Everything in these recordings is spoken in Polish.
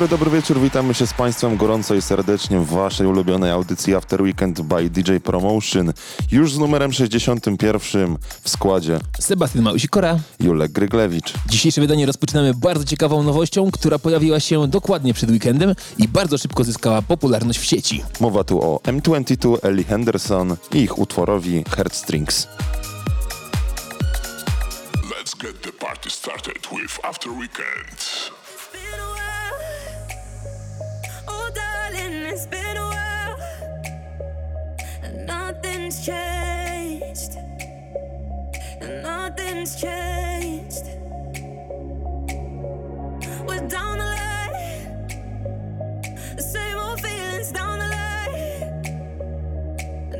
Dobry, dobry wieczór, witamy się z Państwem gorąco i serdecznie w Waszej ulubionej audycji After Weekend by DJ Promotion. Już z numerem 61 w składzie Sebastian Małysikora. Julek Gryglewicz. Dzisiejsze wydanie rozpoczynamy bardzo ciekawą nowością, która pojawiła się dokładnie przed weekendem i bardzo szybko zyskała popularność w sieci. Mowa tu o M22, Ellie Henderson i ich utworowi Heartstrings. Let's get the party started with After Weekend. Nothing's changed. And nothing's changed. We're down the line. The same old feelings down the line.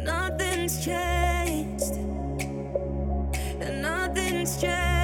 Nothing's changed. And nothing's changed.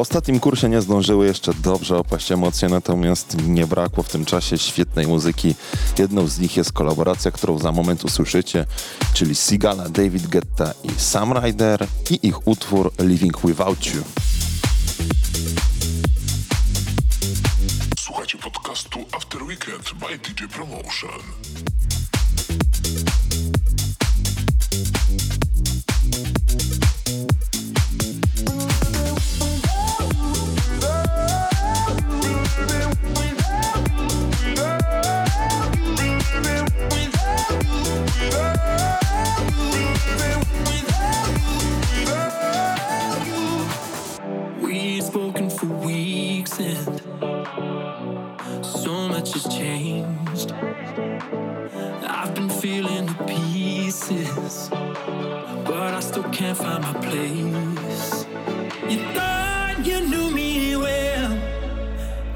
Ostatnim kursie nie zdążyły jeszcze dobrze opaść emocje, natomiast nie brakło w tym czasie świetnej muzyki. Jedną z nich jest kolaboracja, którą za moment usłyszycie, czyli Sigala, David Guetta i Sam Ryder i ich utwór Living Without You. Słuchajcie podcastu After Weekend by DJ Promotion.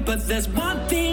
But there's one thing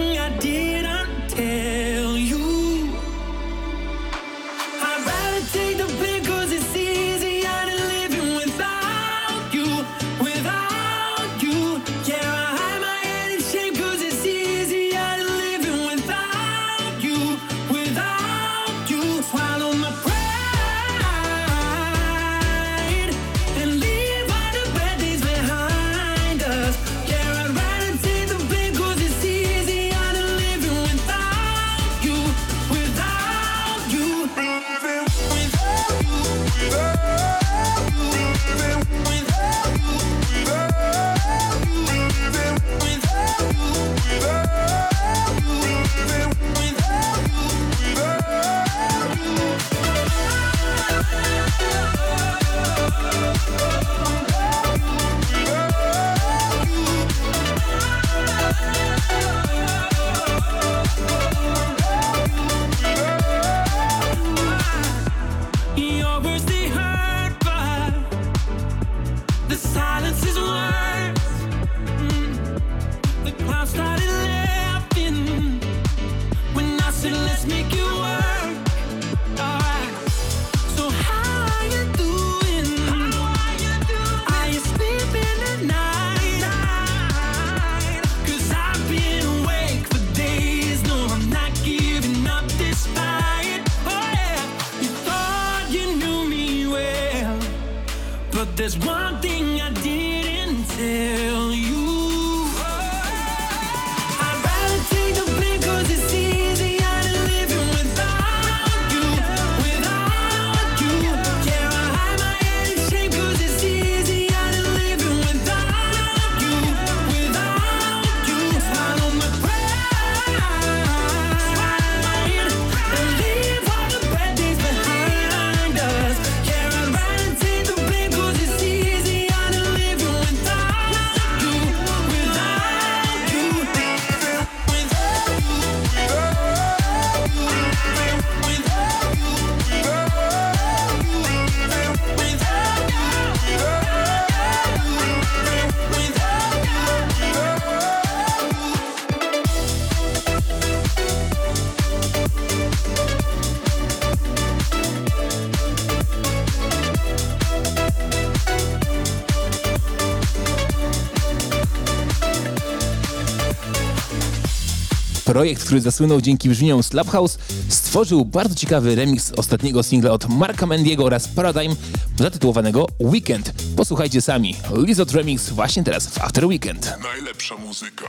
Projekt, który zasłynął dzięki brzmieniom Slaphouse, stworzył bardzo ciekawy remix ostatniego singla od Marka Mendiego oraz Paradigm zatytułowanego Weekend. Posłuchajcie sami. Lizot Remix właśnie teraz w After Weekend. Najlepsza muzyka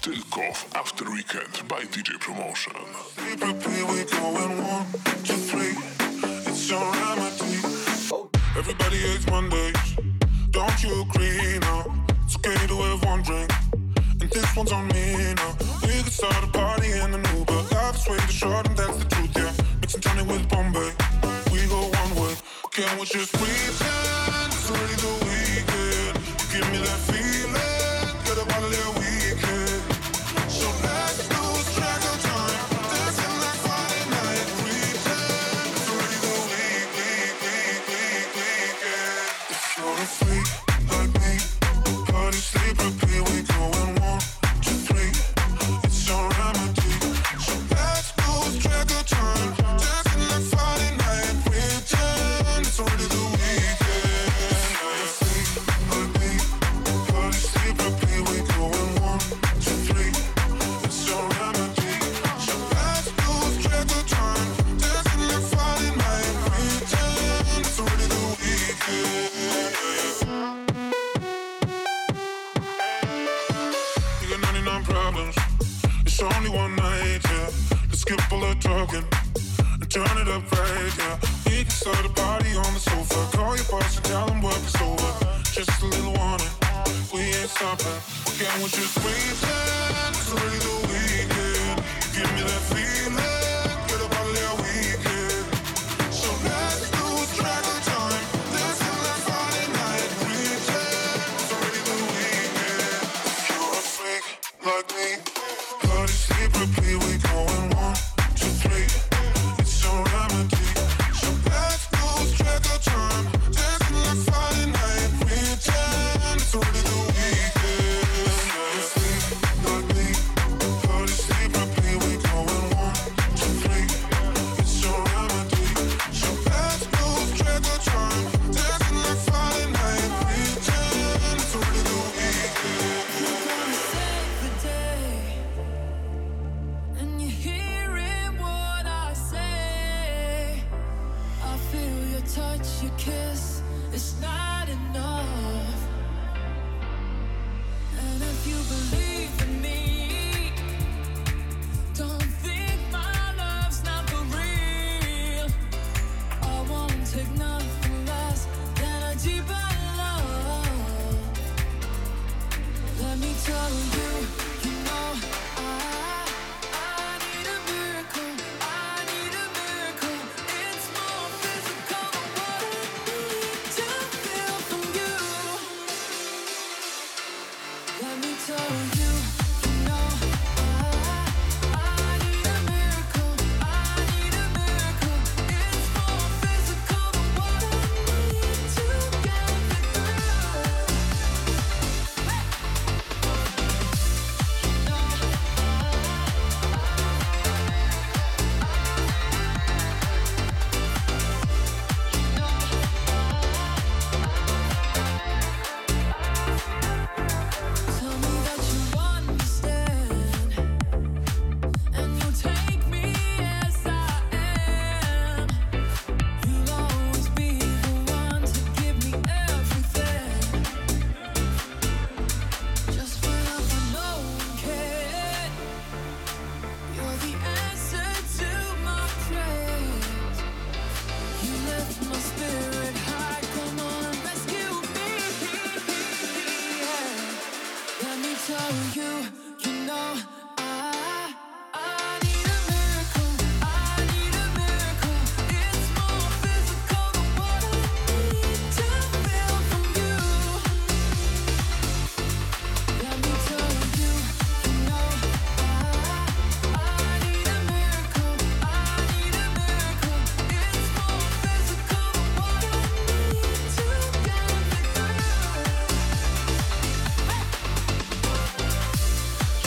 tylko w After Weekend by DJ Promotion. Everybody hates Mondays, don't you agree now? It's okay to have one drink. And this one's on me now. We could start a party in an Uber. Life's way too short, and that's the truth, yeah. Mixing tonic with Bombay. We go one way. Can we just pretend it's already the weekend? Give me that feeling.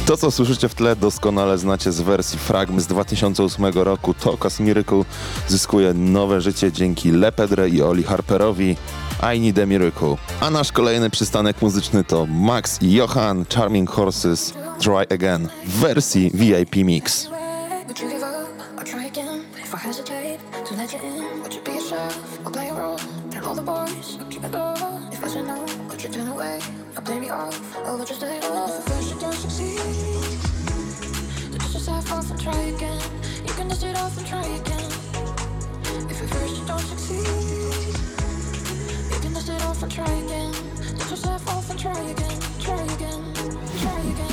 To, co słyszycie w tle, doskonale znacie z wersji fragment z 2008 roku. Tokas Miracle zyskuje nowe życie dzięki Lepedre i Oli Harperowi. I Need a Miracle. A nasz kolejny przystanek muzyczny to Max i Johan Charming Horses Try Again w wersji VIP Mix. Would you to play me off? Or would you stay at first you don't succeed, then dust yourself off and try again. You can dust it off and try again. If at first you don't succeed, you can dust it off and try again. Dust yourself off and. Try again. Try again. Try again.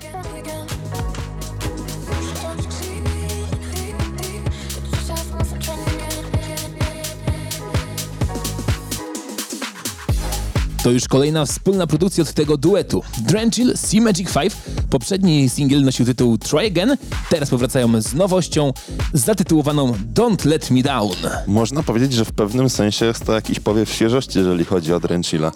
Try again. To już kolejna wspólna produkcja od tego duetu. Drenchill, Sea Magic 5. Poprzedni singiel nosił tytuł Try Again. Teraz powracają z nowością zatytułowaną Don't Let Me Down. Można powiedzieć, że w pewnym sensie jest to jakiś powiew świeżości, jeżeli chodzi o Drenchilla.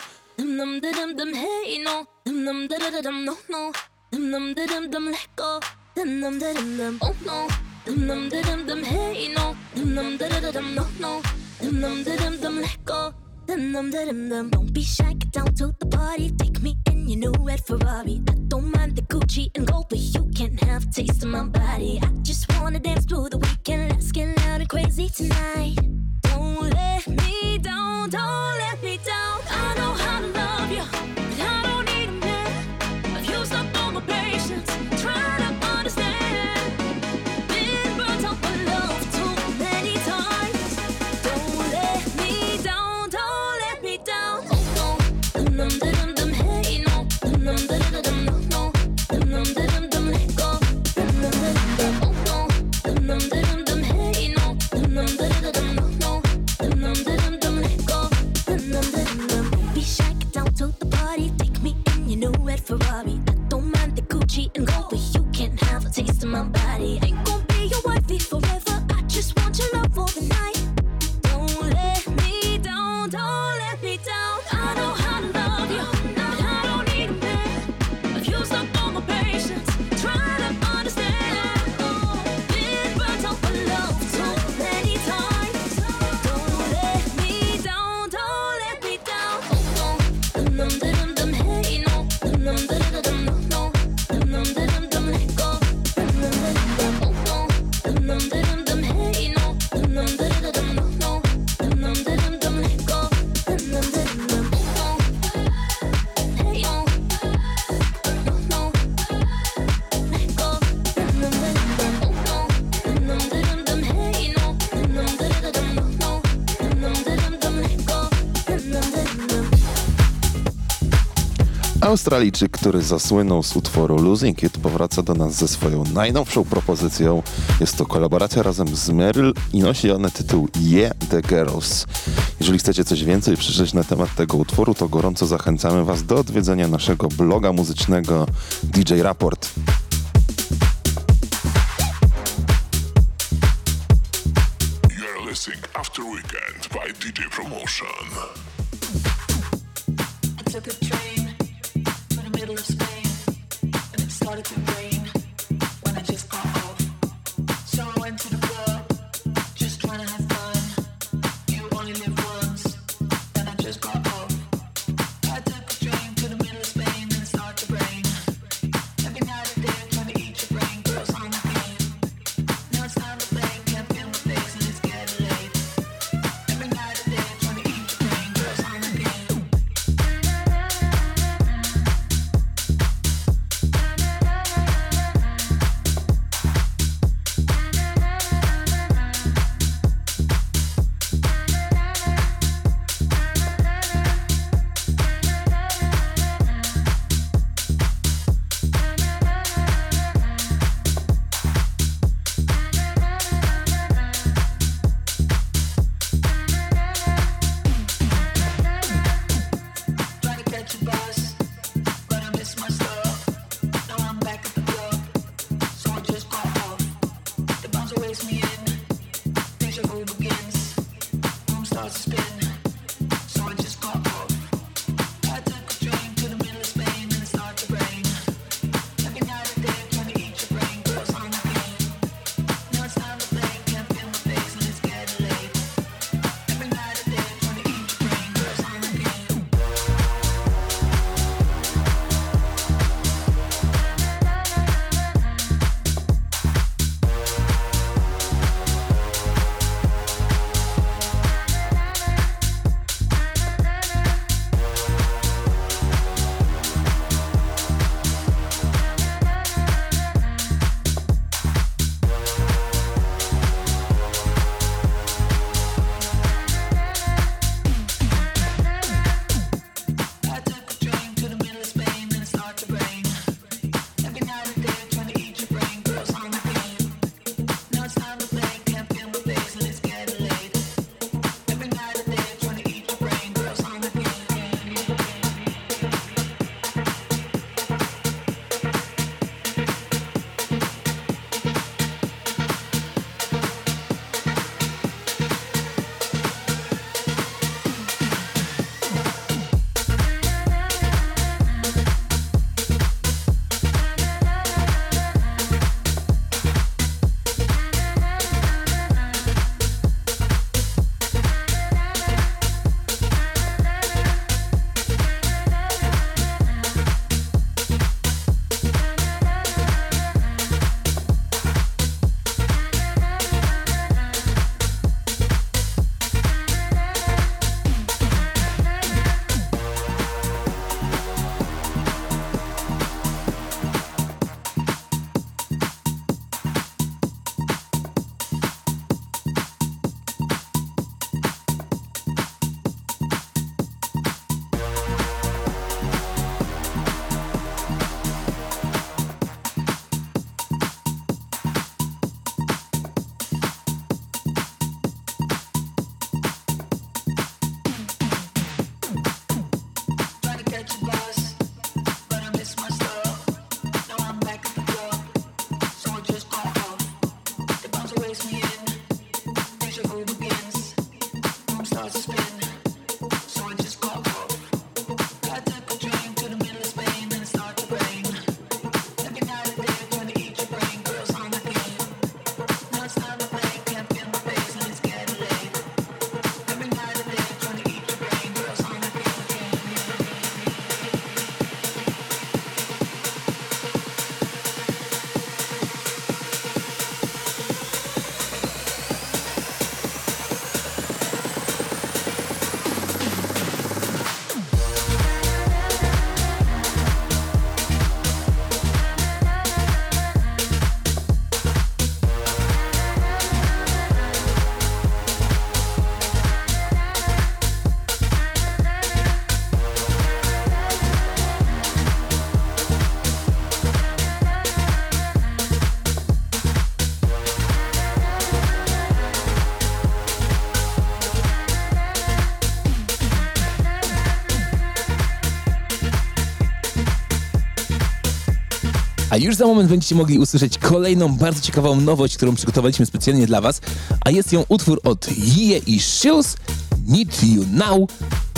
Dum da da dum no no dum dum da dum dum let go dum dum da dum dum oh no dum dum da dum dum hey no. Dum dum da da dum no no dum dum da dum dum. Let go dum dum da dum dum don't be shy get down to the party. Take me in your new red Ferrari. I don't mind the Gucci and gold but you can't have taste of my body. I just wanna dance through the weekend. Let's get loud and crazy tonight. Don't let me down don't let me down Australijczyk, który zasłynął z utworu Losing It, powraca do nas ze swoją najnowszą propozycją. Jest to kolaboracja razem z Meryl i nosi ona tytuł Yeah The Girls. Jeżeli chcecie coś więcej przeczytać na temat tego utworu, to gorąco zachęcamy Was do odwiedzenia naszego bloga muzycznego DJ Raport. A już za moment będziecie mogli usłyszeć kolejną bardzo ciekawą nowość, którą przygotowaliśmy specjalnie dla Was, a jest ją utwór od Yie i Shills, Need You Now,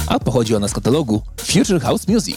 a pochodzi ona z katalogu Future House Music.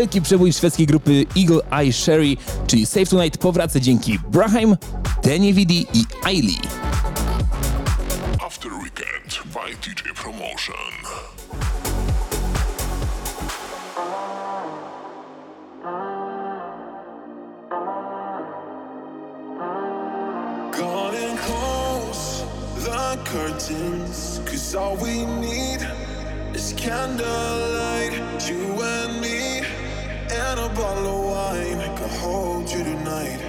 Wielki przebój szwedzkiej grupy Eagle Eye Sherry, czyli Save Tonight powraca dzięki Brahim, Danny Vidi i Ailey. After Weekend by DJ Promotion. Curtains. Cause all we need is candlelight. You and me, and a bottle of wine can hold you tonight.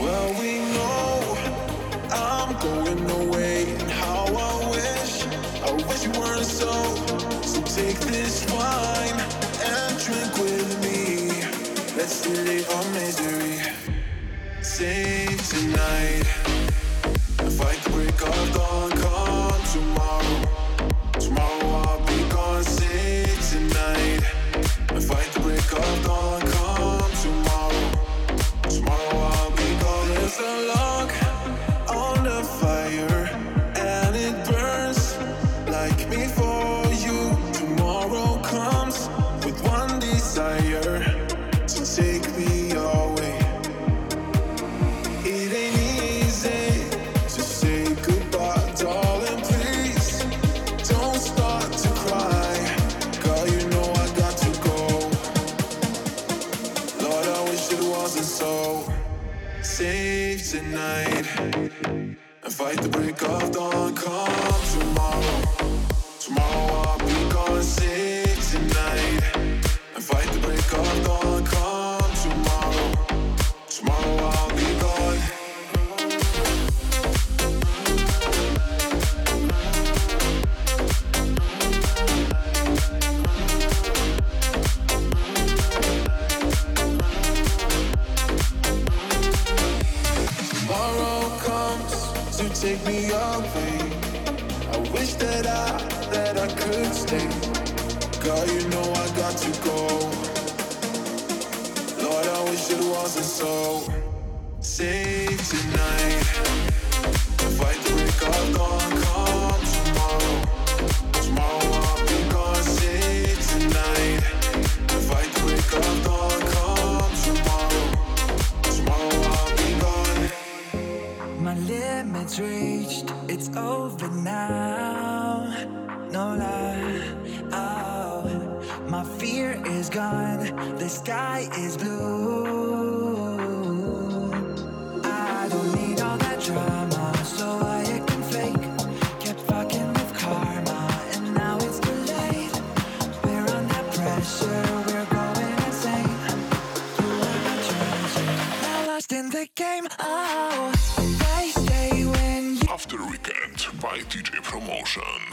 Well, we know I'm going away, and how I wish, I wish you weren't so. So take this wine and drink with me. Let's delete our misery. Save tonight fight the break of dawn. Come tomorrow me away. I wish that I, that I could stay. Girl, you know I got to go. Lord, I wish it wasn't so. Save tonight. Fight the break of dawn, come tomorrow. Tomorrow I'll be gone. Save tonight. Fight the break of dawn, come tomorrow. Tomorrow I'll be gone. My limit's reached, overnight. Promotion.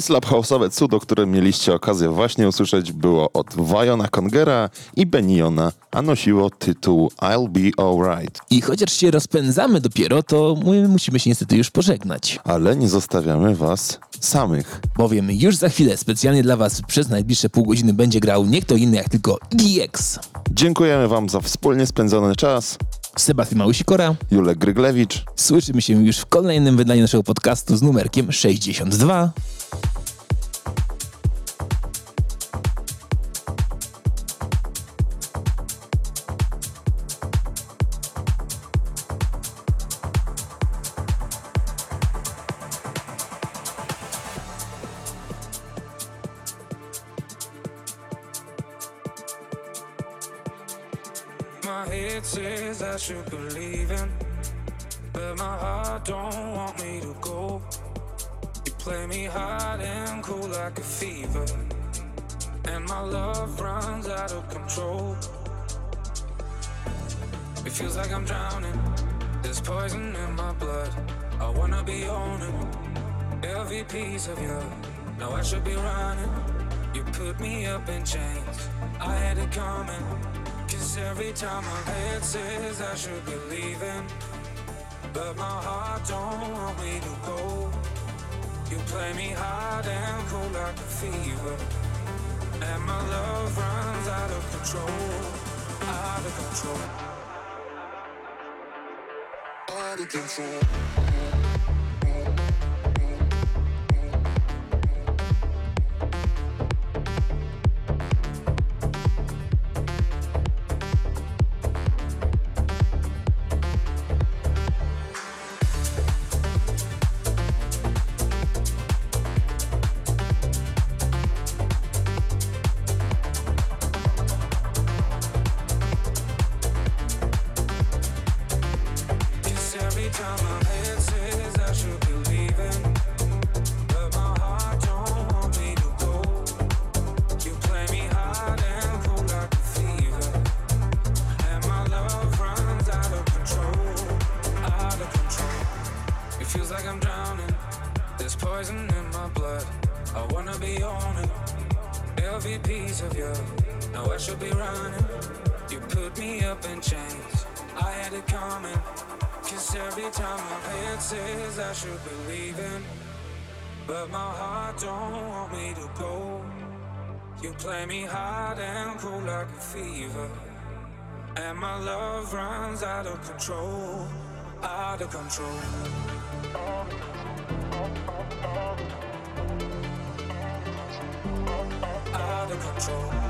To slap house'owe cudo, które mieliście okazję właśnie usłyszeć, było od Wajona Kongera i Beniona, a nosiło tytuł I'll Be Alright. I chociaż się rozpędzamy dopiero, to my musimy się niestety już pożegnać. Ale nie zostawiamy was samych. Bowiem już za chwilę specjalnie dla Was przez najbliższe pół godziny będzie grał nie kto inny jak tylko DX. Dziękujemy wam za wspólnie spędzony czas. Sebastian Małysikora. Julek Gryglewicz. Słyszymy się już w kolejnym wydaniu naszego podcastu z numerkiem 62. My head says I should believe in, but my heart don't want me to go. You play me hot and cool like a fever, and my love runs out of control. It feels like I'm drowning. There's poison in my blood. I wanna be owning every piece of you. Now I should be running. You put me up in chains. I had it coming. Cause every time my head says I should be leaving, but my heart don't want me to go. You play me hard and cold like a fever, and my love runs out of control, out of control. Out of control. Every time my head says I should be leaving. But my heart don't want me to go. You play me hard and cold like a fever. And my love runs out of control. Out of control. Out of control.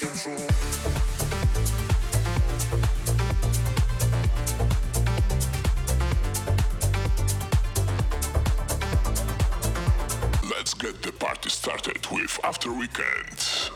Let's get the party started with After Weekend.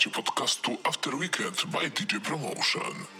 Słuchacie podcastu After Weekend by DJ Promotion.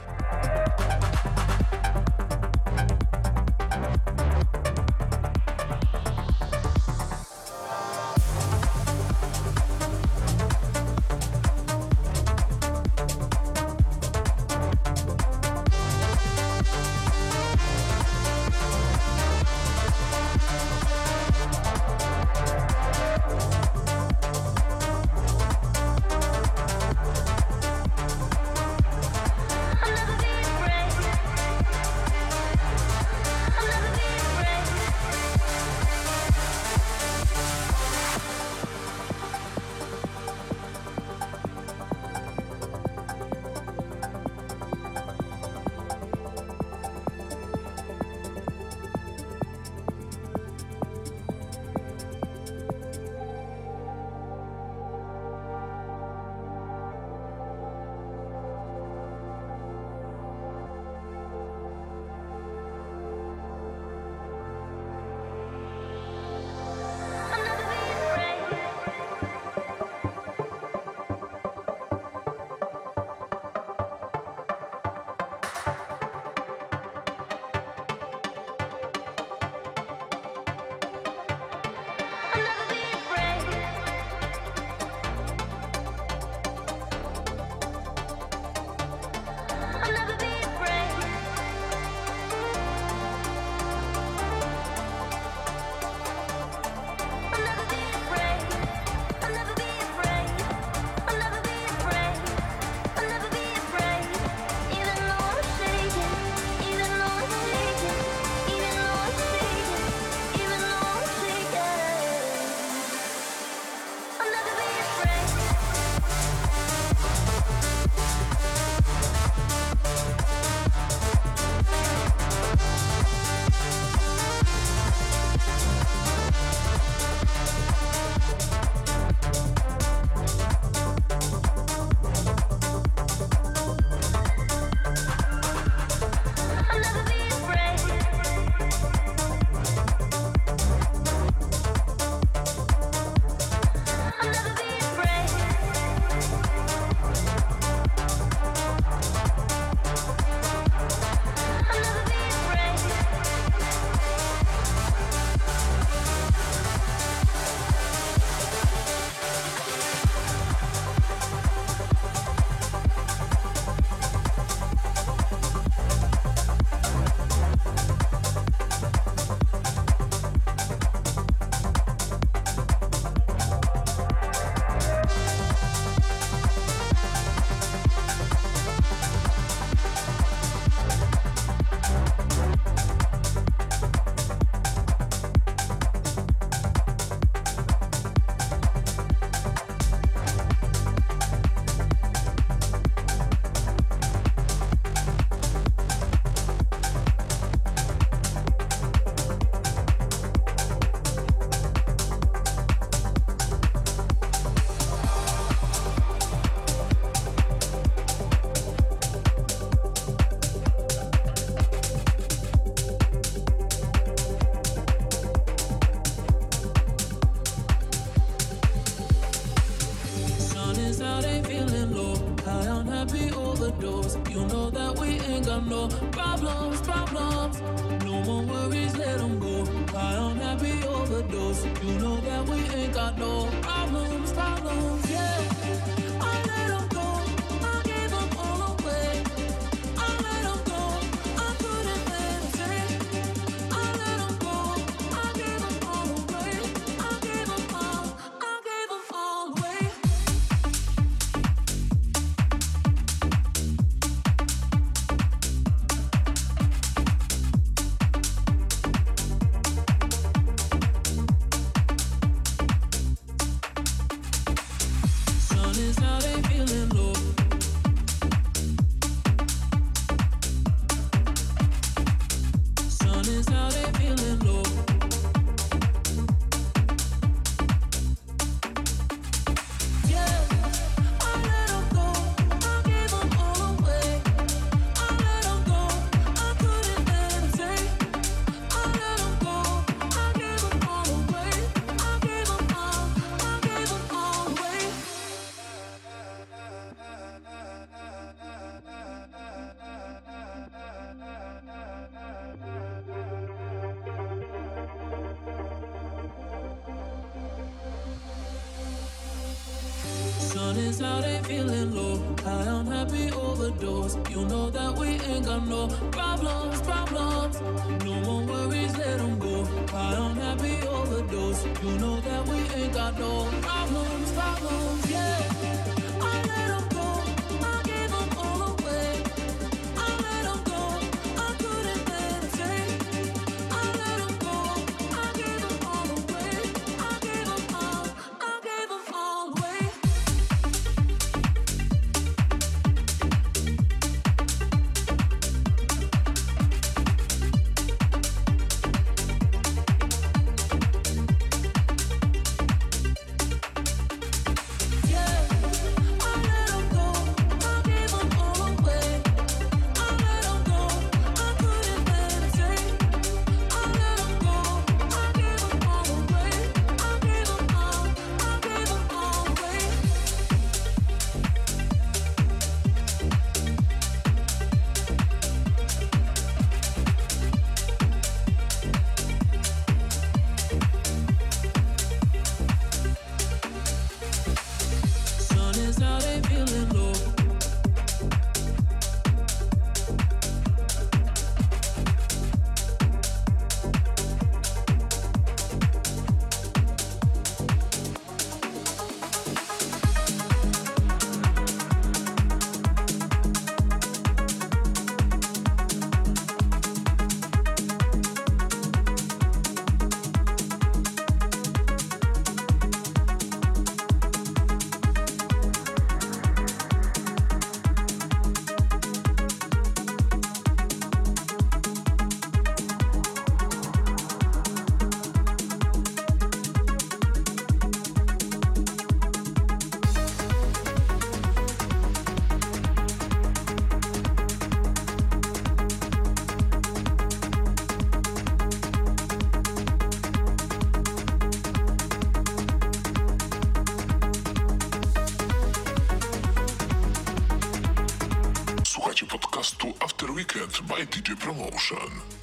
Weekend by DJ Promotion.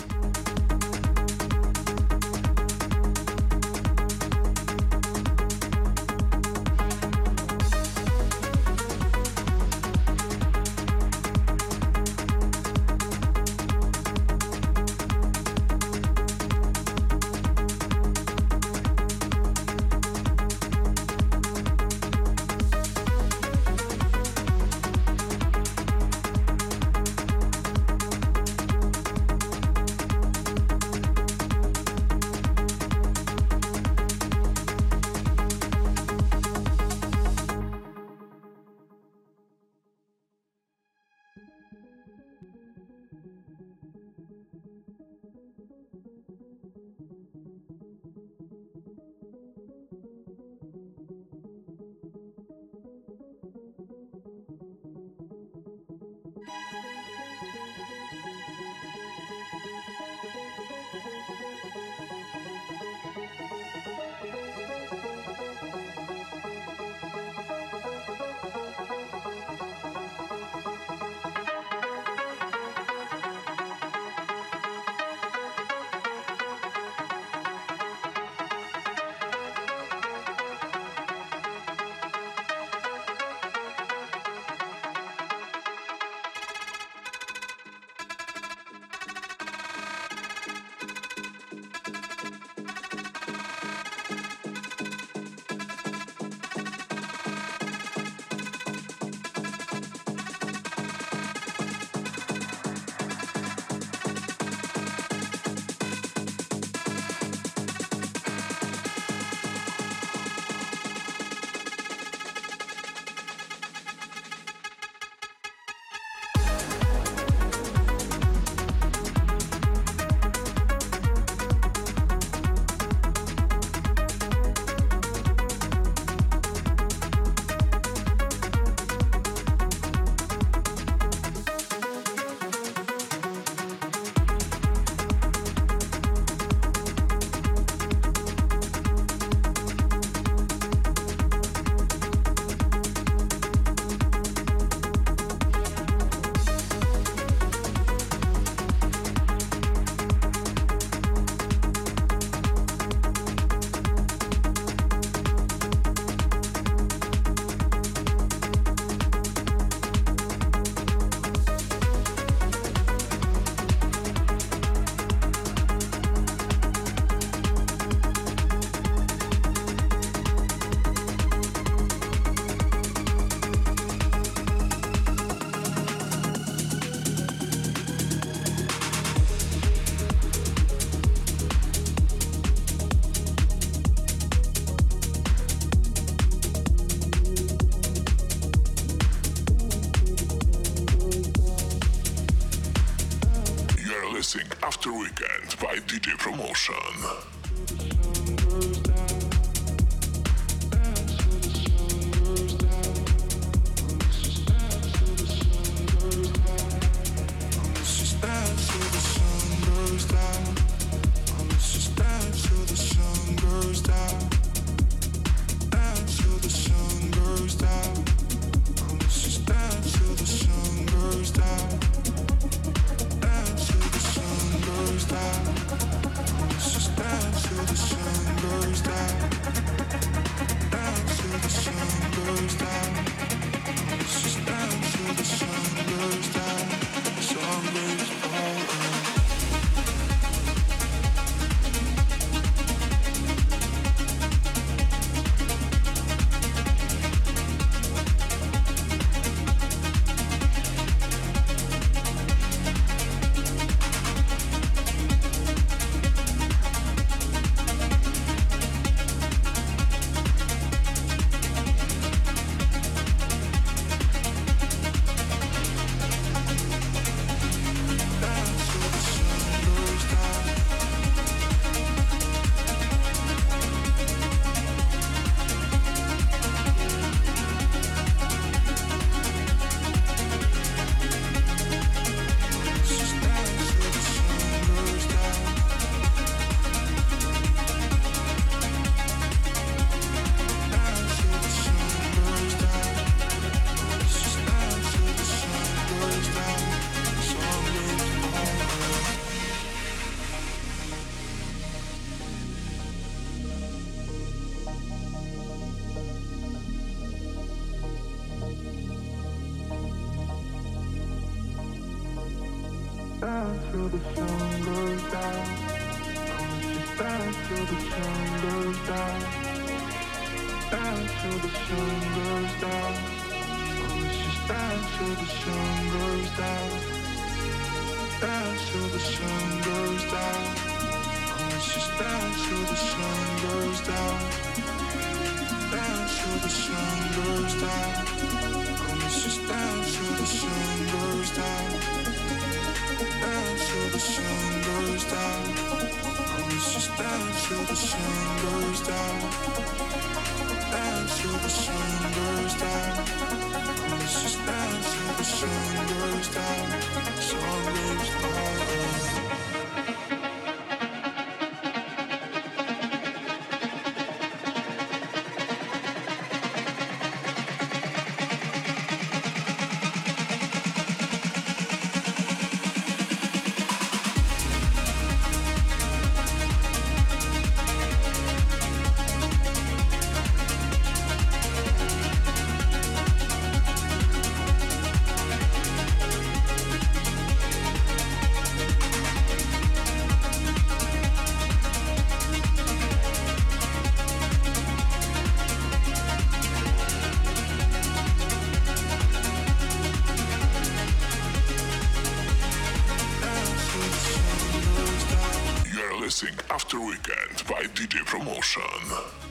After Weekend by DJ Promotion.